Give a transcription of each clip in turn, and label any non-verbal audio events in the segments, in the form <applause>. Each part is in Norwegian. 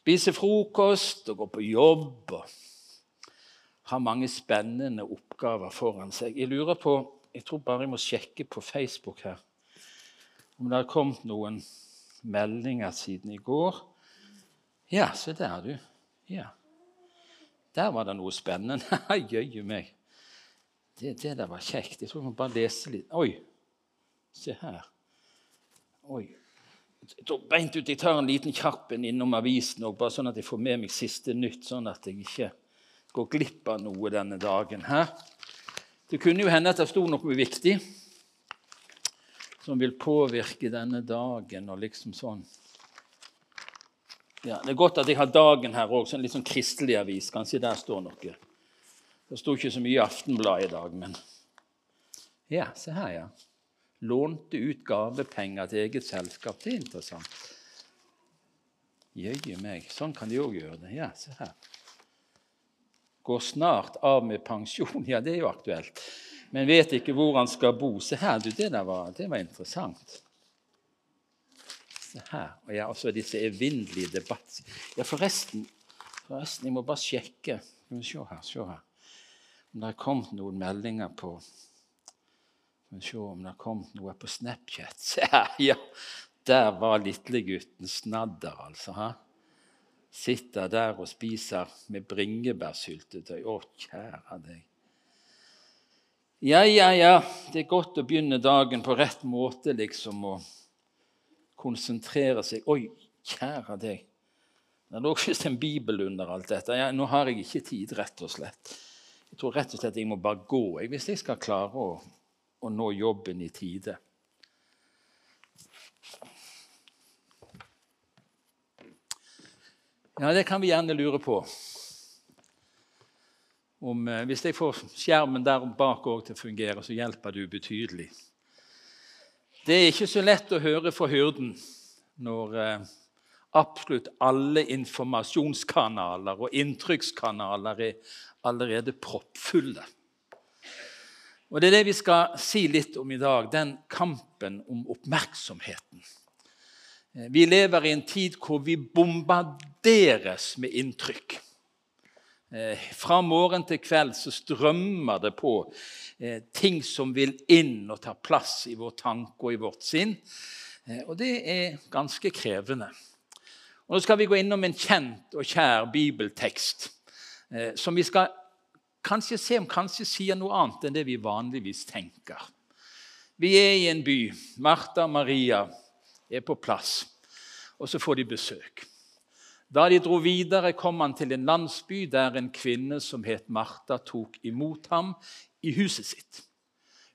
spise frokost og gå på jobb og har mange spennende oppgaver foran seg. Jeg lurer på, jeg tror bare jeg må sjekke på Facebook her om det har kommet noen meldinger siden i går. Ja, se der, du. Ja. Der var det noe spennende. <laughs> Jøye meg. Det, det, der var kjekt. Jeg tror vi må bare lese litt. Oi, se her. Oi. Beint ut, Jeg tar en liten kjapp en innom avisen, og bare sånn at jeg får med meg siste nytt, sånn at jeg ikke går glipp av noe denne dagen. her. Det kunne jo hende at det sto noe viktig som vil påvirke denne dagen og liksom sånn. Ja, Det er godt at jeg har Dagen her òg, en litt sånn kristelig avis. Kanskje der står noe. Det sto ikke så mye i Aftenbladet i dag, men Ja, se her, ja. Lånte ut gavepenger til eget selskap. Det er interessant. Jøye meg. Sånn kan de òg gjøre det. Ja, se her. Går snart av med pensjon. Ja, det er jo aktuelt men vet ikke hvor han skal bo. Se her, du, det der var, det var interessant. Se her. Og ja, også disse evinnelige debatter. Ja, forresten, forresten, jeg må bare sjekke. Se her, se her. Om det har kommet noen meldinger på Skal vi se om det har kommet noe på Snapchat. <laughs> Se her, ja! Der var lillegutten snadder, altså. Ha? Sitter der og spiser med bringebærsyltetøy. Å, kjære deg. Ja, ja, ja, det er godt å begynne dagen på rett måte, liksom, og konsentrere seg. Oi, kjære deg. Det lå visst en bibel under alt dette. Ja, nå har jeg ikke tid, rett og slett. Jeg tror rett og slett jeg må bare gå jeg, hvis jeg skal klare å, å nå jobben i tide. Ja, det kan vi gjerne lure på om, eh, Hvis jeg får skjermen der bak til å fungere, så hjelper du betydelig. Det er ikke så lett å høre for hyrden når eh, absolutt alle informasjonskanaler og inntrykkskanaler er allerede proppfulle. Og Det er det vi skal si litt om i dag, den kampen om oppmerksomheten. Eh, vi lever i en tid hvor vi bombarderes med inntrykk. Eh, fra morgen til kveld så strømmer det på eh, ting som vil inn og ta plass i vår tanke og i vårt sinn. Og det er ganske krevende. Og Nå skal vi gå innom en kjent og kjær bibeltekst som vi skal kanskje se om kanskje sier noe annet enn det vi vanligvis tenker. Vi er i en by. Martha og Maria er på plass, og så får de besøk. Da de dro videre, kom han til en landsby der en kvinne som het Martha, tok imot ham i huset sitt.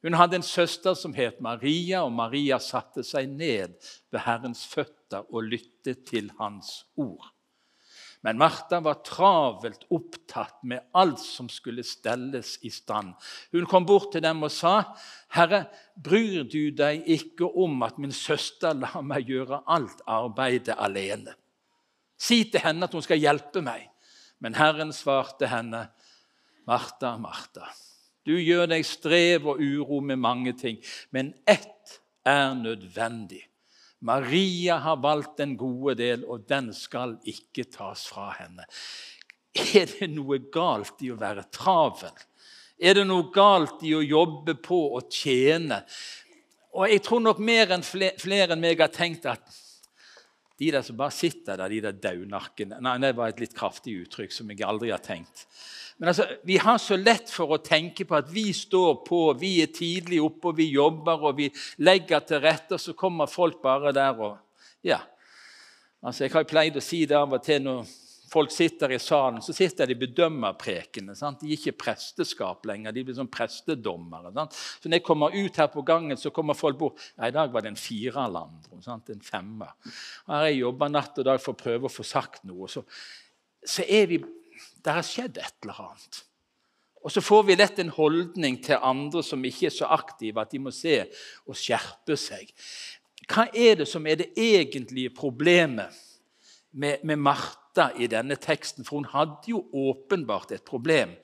Hun hadde en søster som het Maria, og Maria satte seg ned ved Herrens føtter og lyttet til hans ord. Men Martha var travelt opptatt med alt som skulle stelles i stand. Hun kom bort til dem og sa, 'Herre, bryr du deg ikke om at min søster lar meg gjøre alt arbeidet alene?' Si til henne at hun skal hjelpe meg. Men Herren svarte henne, Martha, Martha, du gjør deg strev og uro med mange ting, men ett er nødvendig. Maria har valgt den gode del, og den skal ikke tas fra henne. Er det noe galt i å være travel? Er det noe galt i å jobbe på og tjene? Og Jeg tror nok mer enn flere enn meg har tenkt at de der som bare sitter der, de der daunakkene Nei, det var et litt kraftig uttrykk som jeg aldri har tenkt. Men altså, Vi har så lett for å tenke på at vi står på, vi er tidlig oppe, og vi jobber og vi legger til rette, og så kommer folk bare der og Ja. Altså, Jeg har pleid å si det av og til når folk sitter i salen, så sitter de bedømmerprekene. Sant? De er ikke presteskap lenger, de blir sånn prestedommere. Sant? Så når jeg kommer ut her på gangen, så kommer folk bort. Ja, I dag var det en firerlandro, en femmer. Her jeg jobber natt og dag for å prøve å få sagt noe. Så, så er vi Det har skjedd et eller annet. Og så får vi lett en holdning til andre som ikke er så aktive, at de må se og skjerpe seg. Hva er det som er det egentlige problemet med, med Martha i denne teksten, for hun hadde jo åpenbart et problem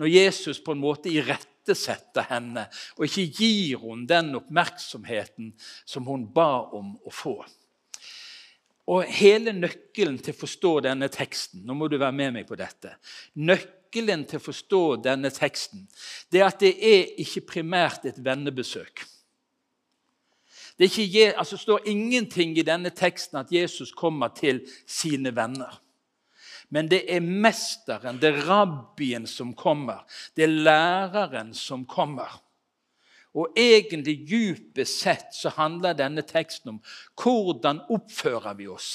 når Jesus på en måte irettesetter henne og ikke gir henne den oppmerksomheten som hun ba om å få. Og hele nøkkelen til å forstå denne teksten Nå må du være med meg på dette. Nøkkelen til å forstå denne teksten det er at det er ikke primært et vennebesøk. Det ikke, altså, står ingenting i denne teksten at Jesus kommer til sine venner. Men det er mesteren, det er rabbien, som kommer. Det er læreren som kommer. Og egentlig dypest sett så handler denne teksten om hvordan oppfører vi oss.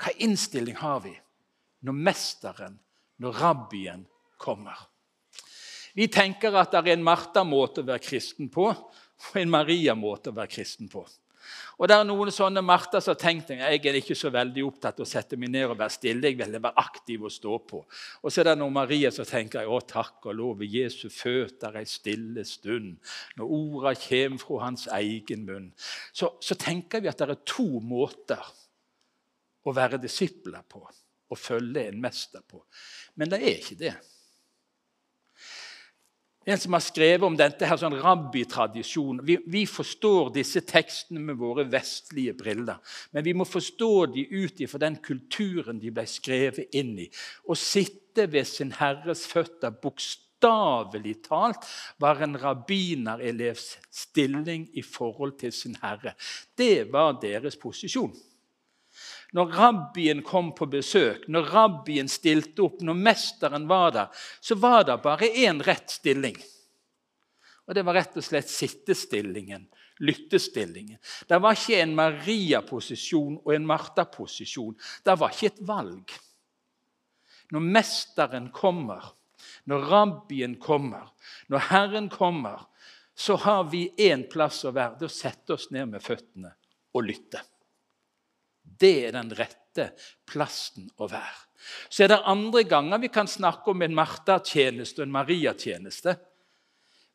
Hva innstilling har vi når mesteren, når rabbien, kommer? Vi tenker at det er en Martha-måte å være kristen på og en Maria-måte å være kristen på. Og det er noen sånne Martha som har tenkt jeg er ikke så veldig opptatt av å sette meg ned og være stille. jeg vil være aktiv og stå på. Og så er det noen Maria som tenker å takk og lov Jesu føtter ei stille stund. Når orda kommer fra hans egen munn. Så, så tenker vi at det er to måter å være disipler på. Å følge en mester på. Men det er ikke det en som har skrevet om dette her, sånn rabbitradisjon. Vi, vi, forstår disse tekstene med våre vestlige briller, men vi må forstå de ut ifra den kulturen de ble skrevet inn i. Å sitte ved sin Herres føtter bokstavelig talt var en rabbinerelevs stilling i forhold til sin Herre. Det var deres posisjon når rabbien kom på besøk, når rabbien stilte opp, når mesteren var der, så var det bare én rett stilling. Og det var rett og slett sittestillingen, lyttestillingen. Det var ikke en Maria-posisjon og en Martha-posisjon. Det var ikke et valg. Når mesteren kommer, når rabbien kommer, når Herren kommer, så har vi én plass å være. Det å sette oss ned med føttene og lytte. Det er den rette plassen å være. Så er det andre ganger vi kan snakke om en Martha-tjeneste og en Maria-tjeneste.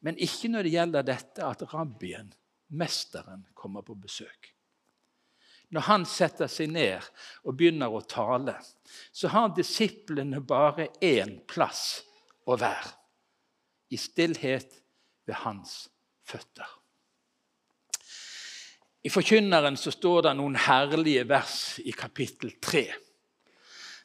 Men ikke når det gjelder dette at rabbien, mesteren, kommer på besøk. Når han setter seg ned og begynner å tale, så har disiplene bare én plass å være. I stillhet ved hans føtter. I Forkynneren så står det noen herlige vers i kapittel 3.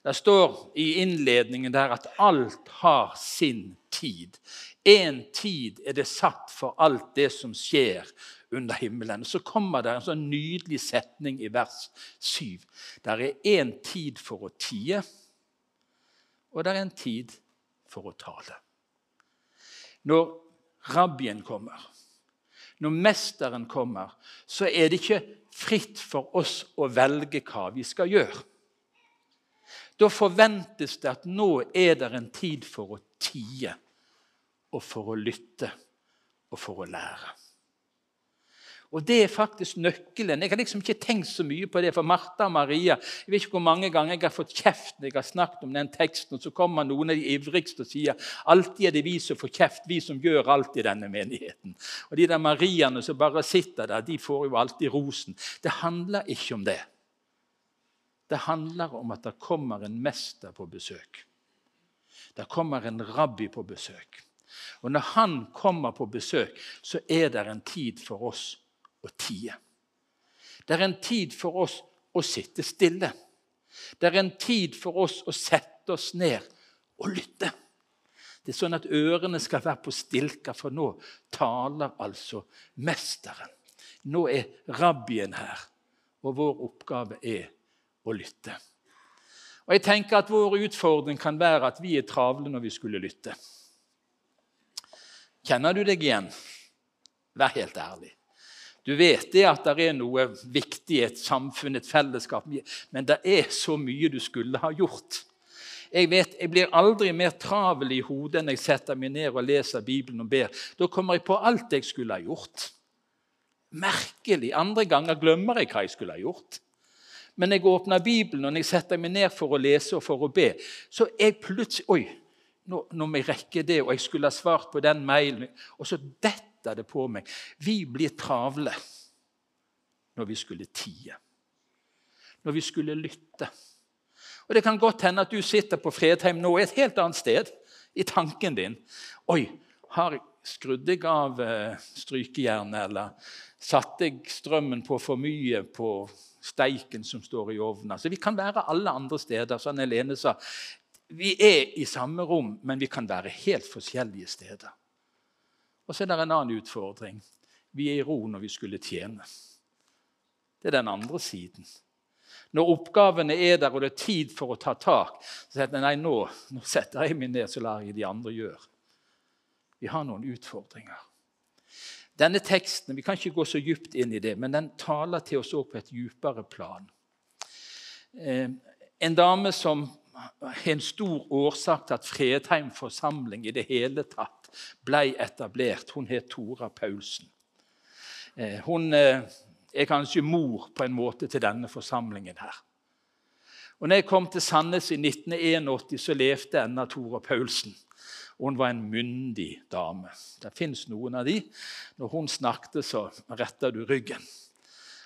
Det står i innledningen der at alt har sin tid. Én tid er det satt for alt det som skjer under himmelen. Så kommer det en sånn nydelig setning i vers 7. Det er én tid for å tie, og det er en tid for å tale. Når rabbien kommer, når Mesteren kommer, så er det ikke fritt for oss å velge hva vi skal gjøre. Da forventes det at nå er det en tid for å tie og for å lytte og for å lære. Og Det er faktisk nøkkelen. Jeg har liksom ikke tenkt så mye på det. For Martha og Maria Jeg vet ikke hvor mange ganger jeg har fått kjeft når jeg har snakket om den teksten, og så kommer noen av de ivrigste og sier alltid er det vi som får kjeft, vi som gjør alt i denne menigheten. Og De der Mariaene som bare sitter der, de får jo alltid rosen. Det handler ikke om det. Det handler om at det kommer en mester på besøk. Det kommer en rabbi på besøk. Og når han kommer på besøk, så er det en tid for oss å tie. Det er en tid for oss å sitte stille. Det er en tid for oss å sette oss ned og lytte. Det er sånn at ørene skal være på stilka, for nå taler altså Mesteren. Nå er rabbien her, og vår oppgave er å lytte. Og jeg tenker at Vår utfordring kan være at vi er travle når vi skulle lytte. Kjenner du deg igjen? Vær helt ærlig. Du vet det at det er noe viktig i et samfunn, et fellesskap, men det er så mye du skulle ha gjort. Jeg vet, jeg blir aldri mer travel i hodet enn jeg setter meg ned og leser Bibelen og ber. Da kommer jeg på alt jeg skulle ha gjort. Merkelig. Andre ganger glemmer jeg hva jeg skulle ha gjort. Men jeg åpner Bibelen og når jeg setter meg ned for å lese og for å be, så er jeg plutselig Oi, nå, nå må jeg rekke det, og jeg skulle ha svart på den mailen. Og så dette detter det på meg. Vi blir travle når vi skulle tie. Når vi skulle lytte. Og Det kan godt hende at du sitter på Fredheim nå et helt annet sted i tanken din. Oi, har jeg skrudd jeg av eh, strykejernet, eller satte jeg strømmen på for mye på steiken som står i ovnen. Altså, vi kan være alle andre steder. Som Helene sa, vi er i samme rom, men vi kan være helt forskjellige steder. Og så er det en annen utfordring. Vi er i ro når vi skulle tjene. Det er den andre siden. Når oppgavene er der, og det er tid for å ta tak, så sier jeg nei, nå, nå setter jeg meg ned så lar jeg de andre gjøre. Vi har noen utfordringer. Denne teksten vi kan ikke gå så dypt inn i det, men den taler til oss også på et dypere plan. Eh, en dame som er en stor årsak til at Fredheim forsamling i det hele tatt ble etablert, hun het Tora Paulsen. Eh, hun eh, er kanskje mor på en måte til denne forsamlingen her. Og når jeg kom til Sandnes i 1981, så levde ennå Tora Paulsen. Hun var en myndig dame. Det fins noen av de. Når hun snakket, så retta du ryggen.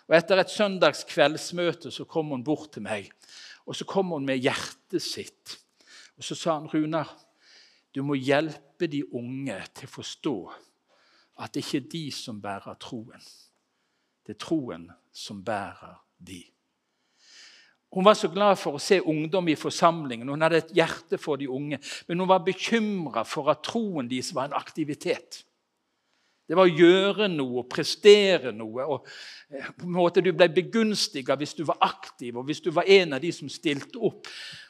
Og Etter et søndags kveldsmøte så kom hun bort til meg og så kom hun med hjertet sitt. Og Så sa han, 'Runar, du må hjelpe de unge til å forstå at det ikke er de som bærer troen. Det er troen som bærer de. Hun var så glad for å se ungdom i forsamlingen. Hun hadde et hjerte for de unge. Men hun var bekymra for at troen deres var en aktivitet. Det var å gjøre noe, prestere noe. og eh, på en måte Du ble begunstiga hvis du var aktiv, og hvis du var en av de som stilte opp.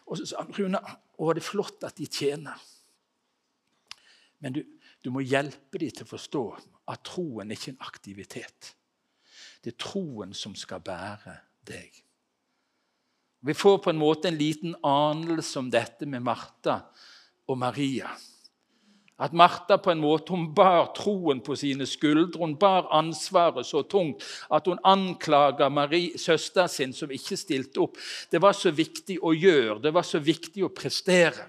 Og så sa Rune, å, det er flott at de tjener. Men du, du må hjelpe dem til å forstå at troen er ikke en aktivitet. Det er troen som skal bære deg. Vi får på en måte en liten anelse om dette med Martha og Maria. At Martha på en måte hun bar troen på sine skuldre. Hun bar ansvaret så tungt at hun anklaga søsteren sin, som ikke stilte opp. Det var så viktig å gjøre, det var så viktig å prestere.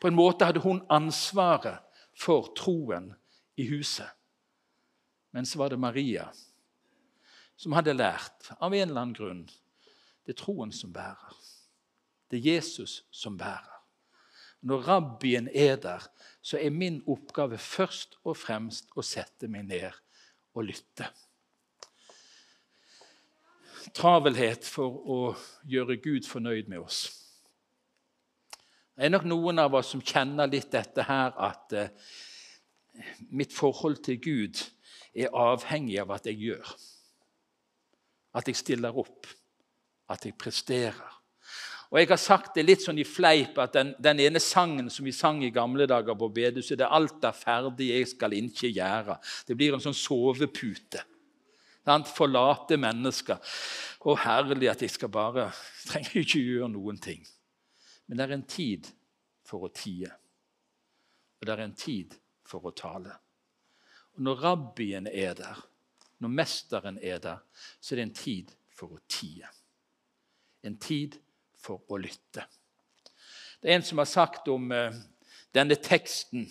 På en måte hadde hun ansvaret for troen i huset. Men så var det Maria som hadde lært av en eller annen grunn det er troen som bærer. Det er Jesus som bærer. Når rabbien er der, så er min oppgave først og fremst å sette meg ned og lytte. Travelhet for å gjøre Gud fornøyd med oss. Det er nok noen av oss som kjenner litt dette her at eh, mitt forhold til Gud er avhengig av at jeg gjør. At jeg stiller opp, at jeg presterer. Og Jeg har sagt det litt sånn i fleip at den, den ene sangen som vi sang i gamle dager på bedehuset, det er 'Alt er ferdig, jeg skal ikke gjøre'. Det blir en sånn sovepute. Sant? Forlate mennesker. Å, herlig at jeg skal bare trenger ikke gjøre noen ting. Men det er en tid for å tie. Og det er en tid for å tale. Og Når rabbien er der, når mesteren er der, så er det en tid for å tie. En tid for å lytte. Det er en som har sagt om uh, denne teksten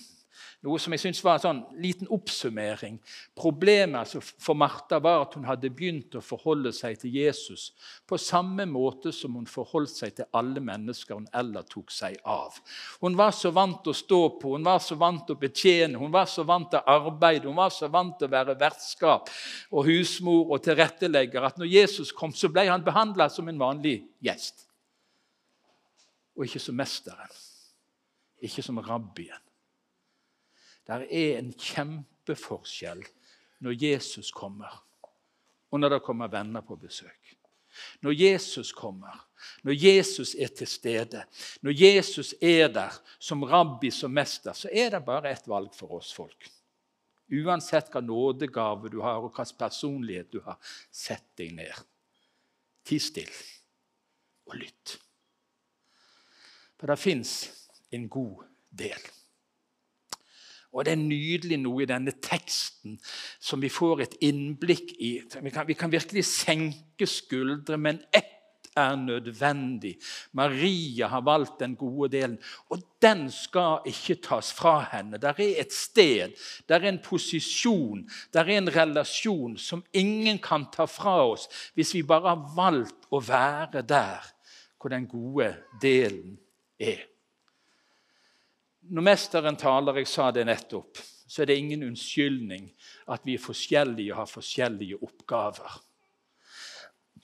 noe som jeg synes var en sånn liten oppsummering. Problemet altså, for Martha var at hun hadde begynt å forholde seg til Jesus på samme måte som hun forholdt seg til alle mennesker hun ellers tok seg av. Hun var så vant til å stå på, hun var så vant til å betjene, hun var så vant til å arbeide, hun var så vant til å være vertskap og husmor og tilrettelegger at når Jesus kom, så ble han behandla som en vanlig gjest og ikke som mesteren. Ikke som rabbien. Det er en kjempeforskjell når Jesus kommer, og når det kommer venner på besøk. Når Jesus kommer, når Jesus er til stede, når Jesus er der som rabbi, som mester, så er det bare ett valg for oss folk. Uansett hva nådegave du har, og hvilken personlighet du har, sett deg ned. Ti stille og lytt. For det fins en god del. Og det er nydelig noe i denne teksten som vi får et innblikk i. Vi kan, vi kan virkelig senke skuldre, men ett er nødvendig. Maria har valgt den gode delen, og den skal ikke tas fra henne. Der er et sted, der er en posisjon, der er en relasjon som ingen kan ta fra oss hvis vi bare har valgt å være der hvor den gode delen er. Når Mesteren taler, jeg sa det nettopp, så er det ingen unnskyldning at vi er forskjellige og har forskjellige oppgaver.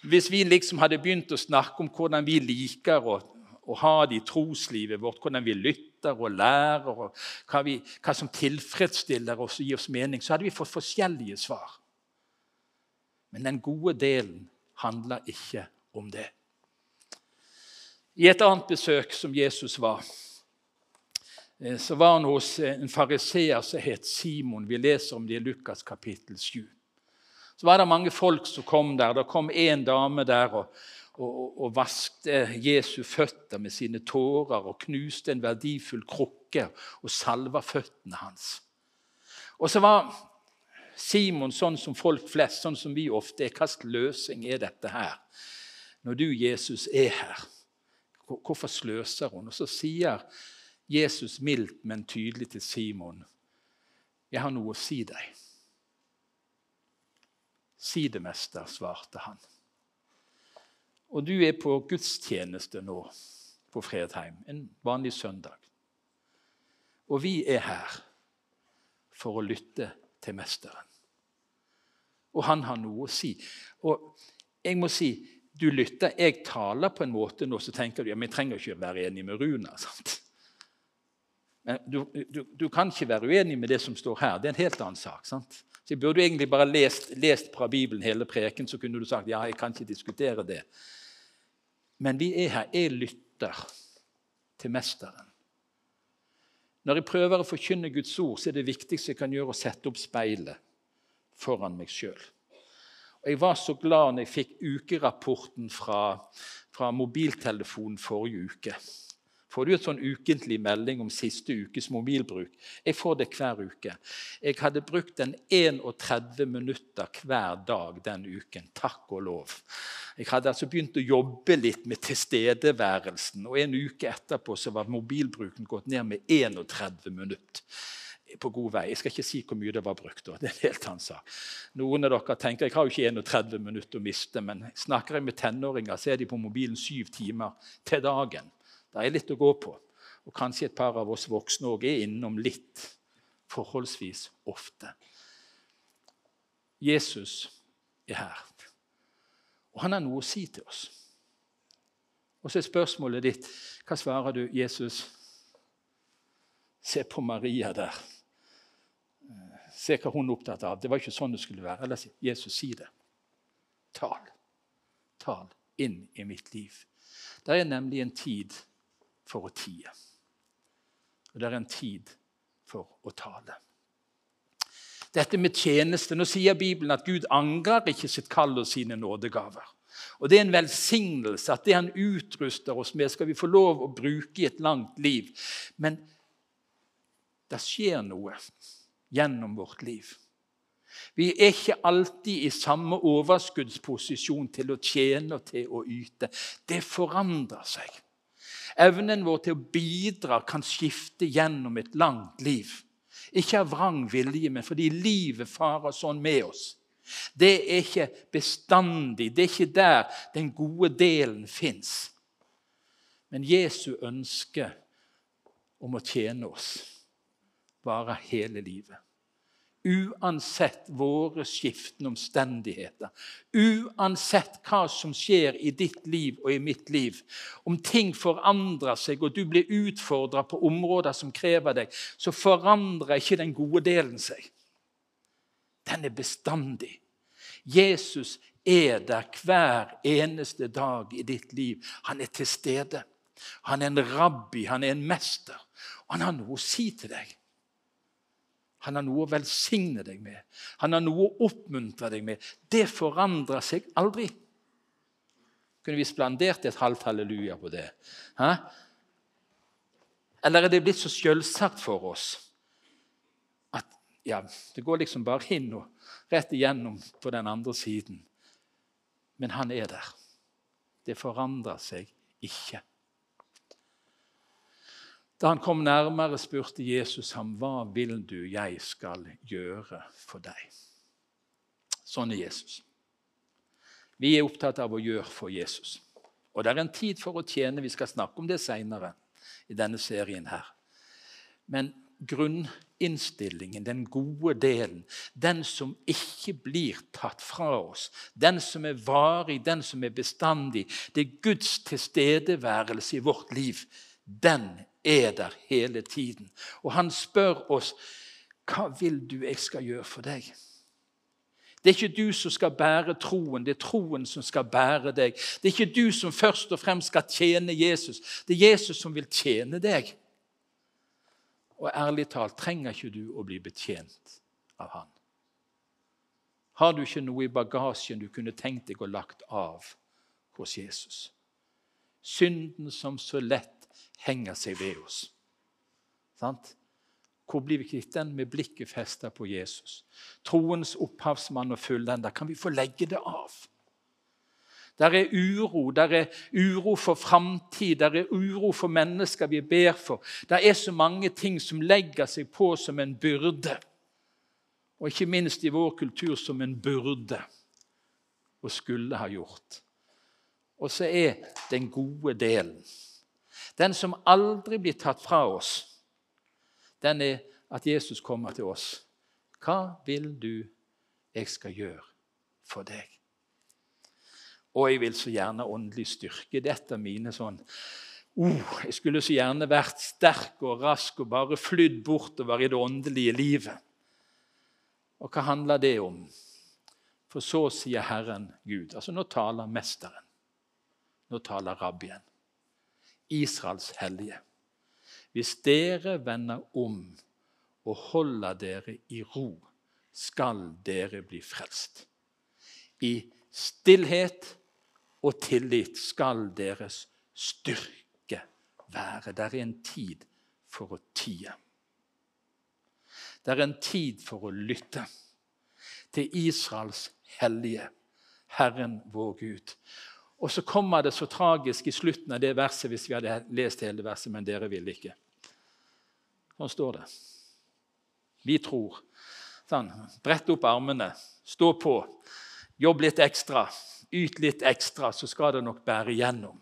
hvis vi liksom hadde begynt å snakke om hvordan vi liker å, å ha det i troslivet vårt, hvordan vi lytter og lærer, og hva, vi, hva som tilfredsstiller oss og gir oss mening, så hadde vi fått forskjellige svar. Men den gode delen handler ikke om det. I et annet besøk som Jesus var, så var han hos en fariseer som het Simon. Vi leser om det i Lukas kapittel 7. Så var det mange folk som kom der. Det kom en dame der og, og, og vaskte Jesu føtter med sine tårer og knuste en verdifull krukke og salva føttene hans. Og så var Simon sånn som folk flest, sånn som vi ofte er. Hva slags løsning er dette her? Når du, Jesus, er her, hvorfor sløser hun? Og så sier Jesus mildt, men tydelig til Simon, 'Jeg har noe å si deg.' Si det, mester, svarte han. Og du er på gudstjeneste nå på Fredheim, en vanlig søndag. Og vi er her for å lytte til Mesteren. Og han har noe å si. Og jeg må si, du lytter, jeg taler på en måte nå, så tenker du ja, jeg trenger ikke å være enig med Runa. <laughs> sant? Men du, du, du, kan ikke være uenig med det som står her. Det er en helt annen sak. sant? Så Jeg burde egentlig bare lest, lest fra Bibelen hele preken, så kunne du sagt ja, jeg kan ikke diskutere det. Men vi er her. Jeg lytter til Mesteren. Når jeg prøver å forkynne Guds ord, så er det viktigste jeg kan gjøre, å sette opp speilet foran meg sjøl. Jeg var så glad når jeg fikk ukerapporten fra, fra mobiltelefonen forrige uke får du en sånn ukentlig melding om siste ukes mobilbruk. Jeg får det hver uke. Jeg hadde brukt den 31 minutter hver dag den uken. Takk og lov. Jeg hadde altså begynt å jobbe litt med tilstedeværelsen, og en uke etterpå så var mobilbruken gått ned med 31 minutter på god vei. Jeg skal ikke si hvor mye det var brukt. det er en helt annen sak. Noen av dere tenker jeg har jo ikke 31 minutter å miste, men snakker jeg med tenåringer, så er de på mobilen syv timer til dagen. Det er litt å gå på. Og kanskje et par av oss voksne òg er innom litt forholdsvis ofte. Jesus er her, og han har noe å si til oss. Og så er spørsmålet ditt hva svarer du, Jesus? Se på Maria der. Se hva hun er opptatt av. Det var ikke sånn det skulle være. Eller Jesus, si det. Tal. Tal inn i mitt liv. Det er nemlig en tid for å tie. Og det er en tid for å tale. Dette med tjeneste Nå sier Bibelen at Gud angrer ikke sitt kall og sine nådegaver. Og Det er en velsignelse at det han utruster oss med, skal vi få lov å bruke i et langt liv. Men det skjer noe gjennom vårt liv. Vi er ikke alltid i samme overskuddsposisjon til å tjene og til å yte. Det forandrer seg. Evnen vår til å bidra kan skifte gjennom et langt liv. Ikke av vrang vilje, men fordi livet farer sånn med oss. Det er ikke bestandig. Det er ikke der den gode delen fins. Men Jesu ønske om å tjene oss varer hele livet uansett våre skiftende omstendigheter. Uansett hva som skjer i ditt liv og i mitt liv. Om ting forandrer seg, og du blir utfordra på områder som krever deg, så forandrer ikke den gode delen seg. Den er bestandig. Jesus er der hver eneste dag i ditt liv. Han er til stede. Han er en rabbi, han er en mester. Han har noe å si til deg. Han har noe å velsigne deg med. Han har noe å oppmuntre deg med. Det forandrer seg aldri. Kunne vi splandert et halvt halleluja på det? Hæ? Eller er det blitt så selvsagt for oss at ja, det går liksom bare inn og rett igjennom på den andre siden? Men han er der. Det forandrer seg ikke. Da han kom nærmere, spurte Jesus ham, 'Hva vil du jeg skal gjøre for deg?' Sånn er Jesus. Vi er opptatt av å gjøre for Jesus. Og det er en tid for å tjene. Vi skal snakke om det seinere i denne serien her. Men grunninnstillingen, den gode delen, den som ikke blir tatt fra oss, den som er varig, den som er bestandig, det er Guds tilstedeværelse i vårt liv, den er der hele tiden. Og han spør oss hva vil du jeg skal gjøre for deg? Det er ikke du som skal bære troen, det er troen som skal bære deg. Det er ikke du som først og fremst skal tjene Jesus, det er Jesus som vil tjene deg. Og ærlig talt trenger ikke du å bli betjent av han. Har du ikke noe i bagasjen du kunne tenkt deg å lagt av hos Jesus? Synden som så lett henger seg ved oss. Sant? Hvor blir vi kvitt den? Med blikket festa på Jesus. Troens opphavsmann og fullender. Kan vi få legge det av? Der er uro, der er uro for framtid, der er uro for mennesker vi ber for. Der er så mange ting som legger seg på som en byrde. Og ikke minst i vår kultur som en burde og skulle ha gjort. Og så er den gode delen, den som aldri blir tatt fra oss, den er at Jesus kommer til oss. Hva vil du jeg skal gjøre for deg? Og jeg vil så gjerne åndelig styrke. Dette mine sånn oh, Jeg skulle så gjerne vært sterk og rask og bare flydd bortover i det åndelige livet. Og hva handler det om? For så sier Herren Gud. Altså Nå taler Mesteren. Nå taler Rabbien. Israels hellige. Hvis dere vender om og holder dere i ro, skal dere bli frelst. I stillhet og tillit skal deres styrke være. Det er en tid for å tie. Det er en tid for å lytte til Israels hellige, Herren vår Gud. Og så kommer det så tragisk i slutten av det verset, hvis vi hadde lest hele verset, men dere ville ikke. Sånn står det. Vi tror. Sånn, Brett opp armene, stå på, jobb litt ekstra. Yt litt ekstra, så skal det nok bære gjennom.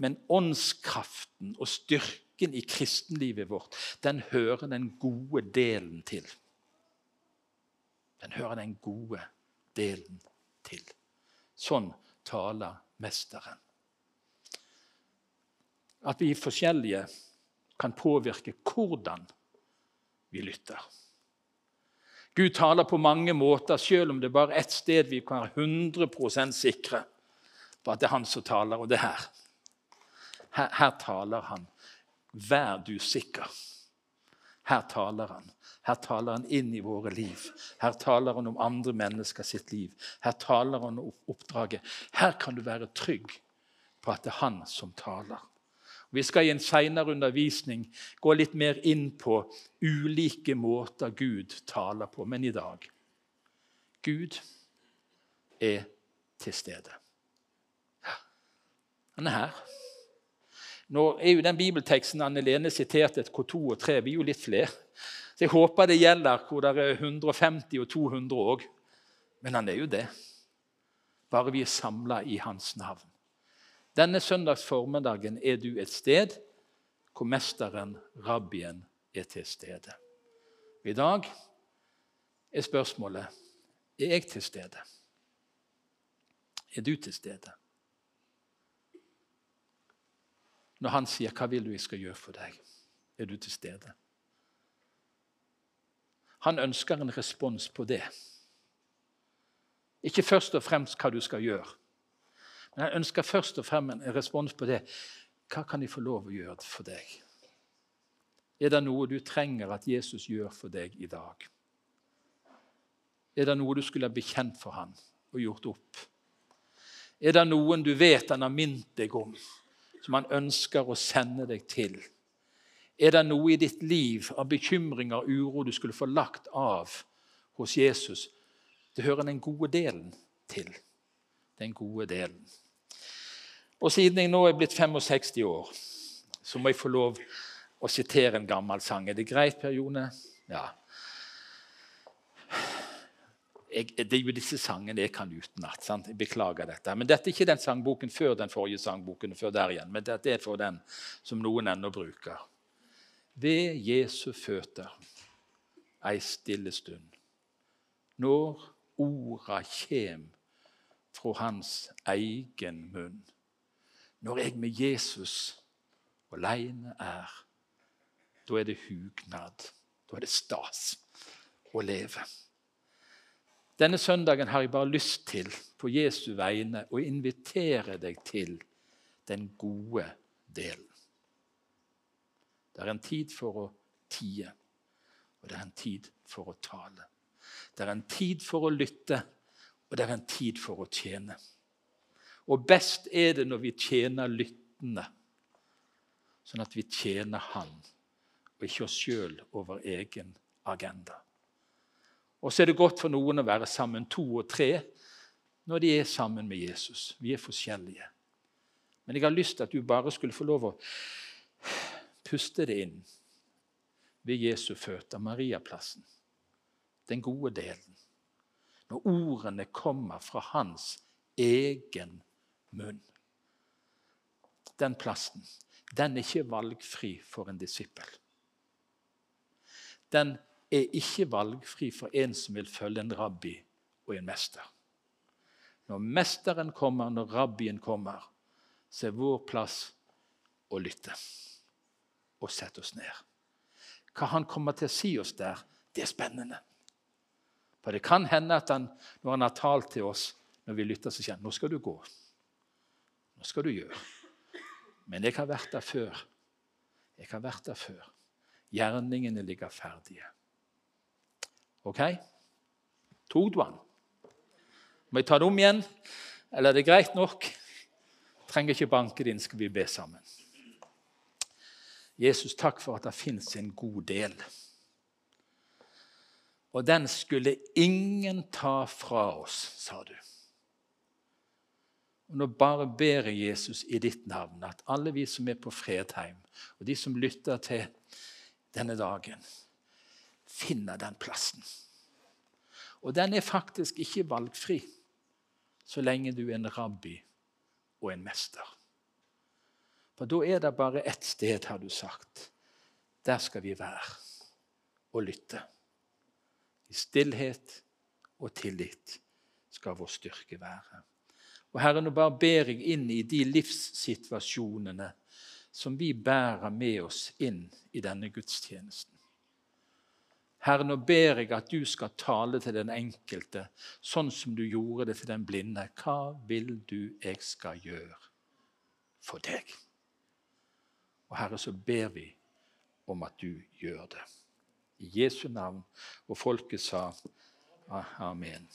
Men åndskraften og styrken i kristenlivet vårt, den hører den gode delen til. Den hører den gode delen til. Sånn taler Mesteren. At vi forskjellige kan påvirke hvordan vi lytter. Gud taler på mange måter, selv om det er bare ett sted vi kan være 100% sikre på at det er han som taler, og det er her. Her, her taler han. Vær du sikker. Her taler han. Her taler han inn i våre liv. Her taler han om andre mennesker sitt liv. Her taler han om oppdraget. Her kan du være trygg på at det er han som taler. Vi skal i en senere undervisning gå litt mer inn på ulike måter Gud taler på. Men i dag Gud er til stede. Han er her. Nå er jo den bibelteksten Anne Lene siterte, et K2 og 3. Vi er jo litt flere. Så jeg håper det gjelder hvor det er 150 og 200 òg. Men han er jo det. Bare vi er samla i hans navn. Denne søndags formiddagen er du et sted hvor mesteren, rabbien, er til stede. I dag er spørsmålet er jeg til stede. Er du til stede? Når han sier 'Hva vil du jeg skal gjøre for deg?' Er du til stede? Han ønsker en respons på det. Ikke først og fremst hva du skal gjøre, men han ønsker først og fremst en respons på det. Hva kan de få lov å gjøre for deg? Er det noe du trenger at Jesus gjør for deg i dag? Er det noe du skulle ha bekjent for han og gjort opp? Er det noen du vet han har minnet deg om, som han ønsker å sende deg til? Er det noe i ditt liv av bekymringer og uro du skulle få lagt av hos Jesus? Det hører den gode delen til. Den gode delen. Og siden jeg nå er blitt 65 år, så må jeg få lov å sitere en gammel sang. Er det greit, Per Jone? Ja. Jeg, det er jo disse sangene jeg kan utenat. Jeg beklager dette. Men dette er ikke den sangboken før den forrige sangboken. før der igjen, Men dette er for den som noen ennå bruker. Ved Jesu føtter ei stille stund. Når orda kjem fra hans egen munn. Når jeg med Jesus aleine er, da er det hugnad. Da er det stas å leve. Denne søndagen har jeg bare lyst til på Jesu vegne å invitere deg til den gode delen. Det er en tid for å tie, og det er en tid for å tale. Det er en tid for å lytte, og det er en tid for å tjene. Og best er det når vi tjener lyttende, sånn at vi tjener Han, og ikke oss sjøl over egen agenda. Og så er det godt for noen å være sammen to og tre når de er sammen med Jesus. Vi er forskjellige. Men jeg har lyst til at du bare skulle få lov å puste det inn ved Jesu føtter, Mariaplassen. Den gode delen. Når ordene kommer fra hans egen munn. Den plassen, den er ikke valgfri for en disippel. Den er ikke valgfri for en som vil følge en rabbi og en mester. Når mesteren kommer, når rabbien kommer, så er vår plass å lytte og sette oss ned. Hva han kommer til å si oss der, det er spennende. For det kan hende at han, når han har talt til oss, når vi lytter, så sier han nå skal du gå. Nå skal du gjøre. Men jeg har vært der før. Jeg har vært der før. Gjerningene ligger ferdige. OK? Tok du han? Må jeg ta det om igjen, eller er det greit nok? Trenger ikke banke din, skal vi be sammen. Jesus, takk for at det fins en god del. Og den skulle ingen ta fra oss, sa du. Og Nå bare ber jeg Jesus i ditt navn at alle vi som er på Fredheim, og de som lytter til denne dagen, finner den plassen. Og den er faktisk ikke valgfri så lenge du er en rabbi og en mester. For da er det bare ett sted, har du sagt. Der skal vi være og lytte. I stillhet og tillit skal vår styrke være. Og Herre, nå bare ber jeg inn i de livssituasjonene som vi bærer med oss inn i denne gudstjenesten. Herre, nå ber jeg at du skal tale til den enkelte, sånn som du gjorde det til den blinde. Hva vil du jeg skal gjøre for deg? Og Herre, så ber vi om at du gjør det. I Jesu navn. Og folket sa amen.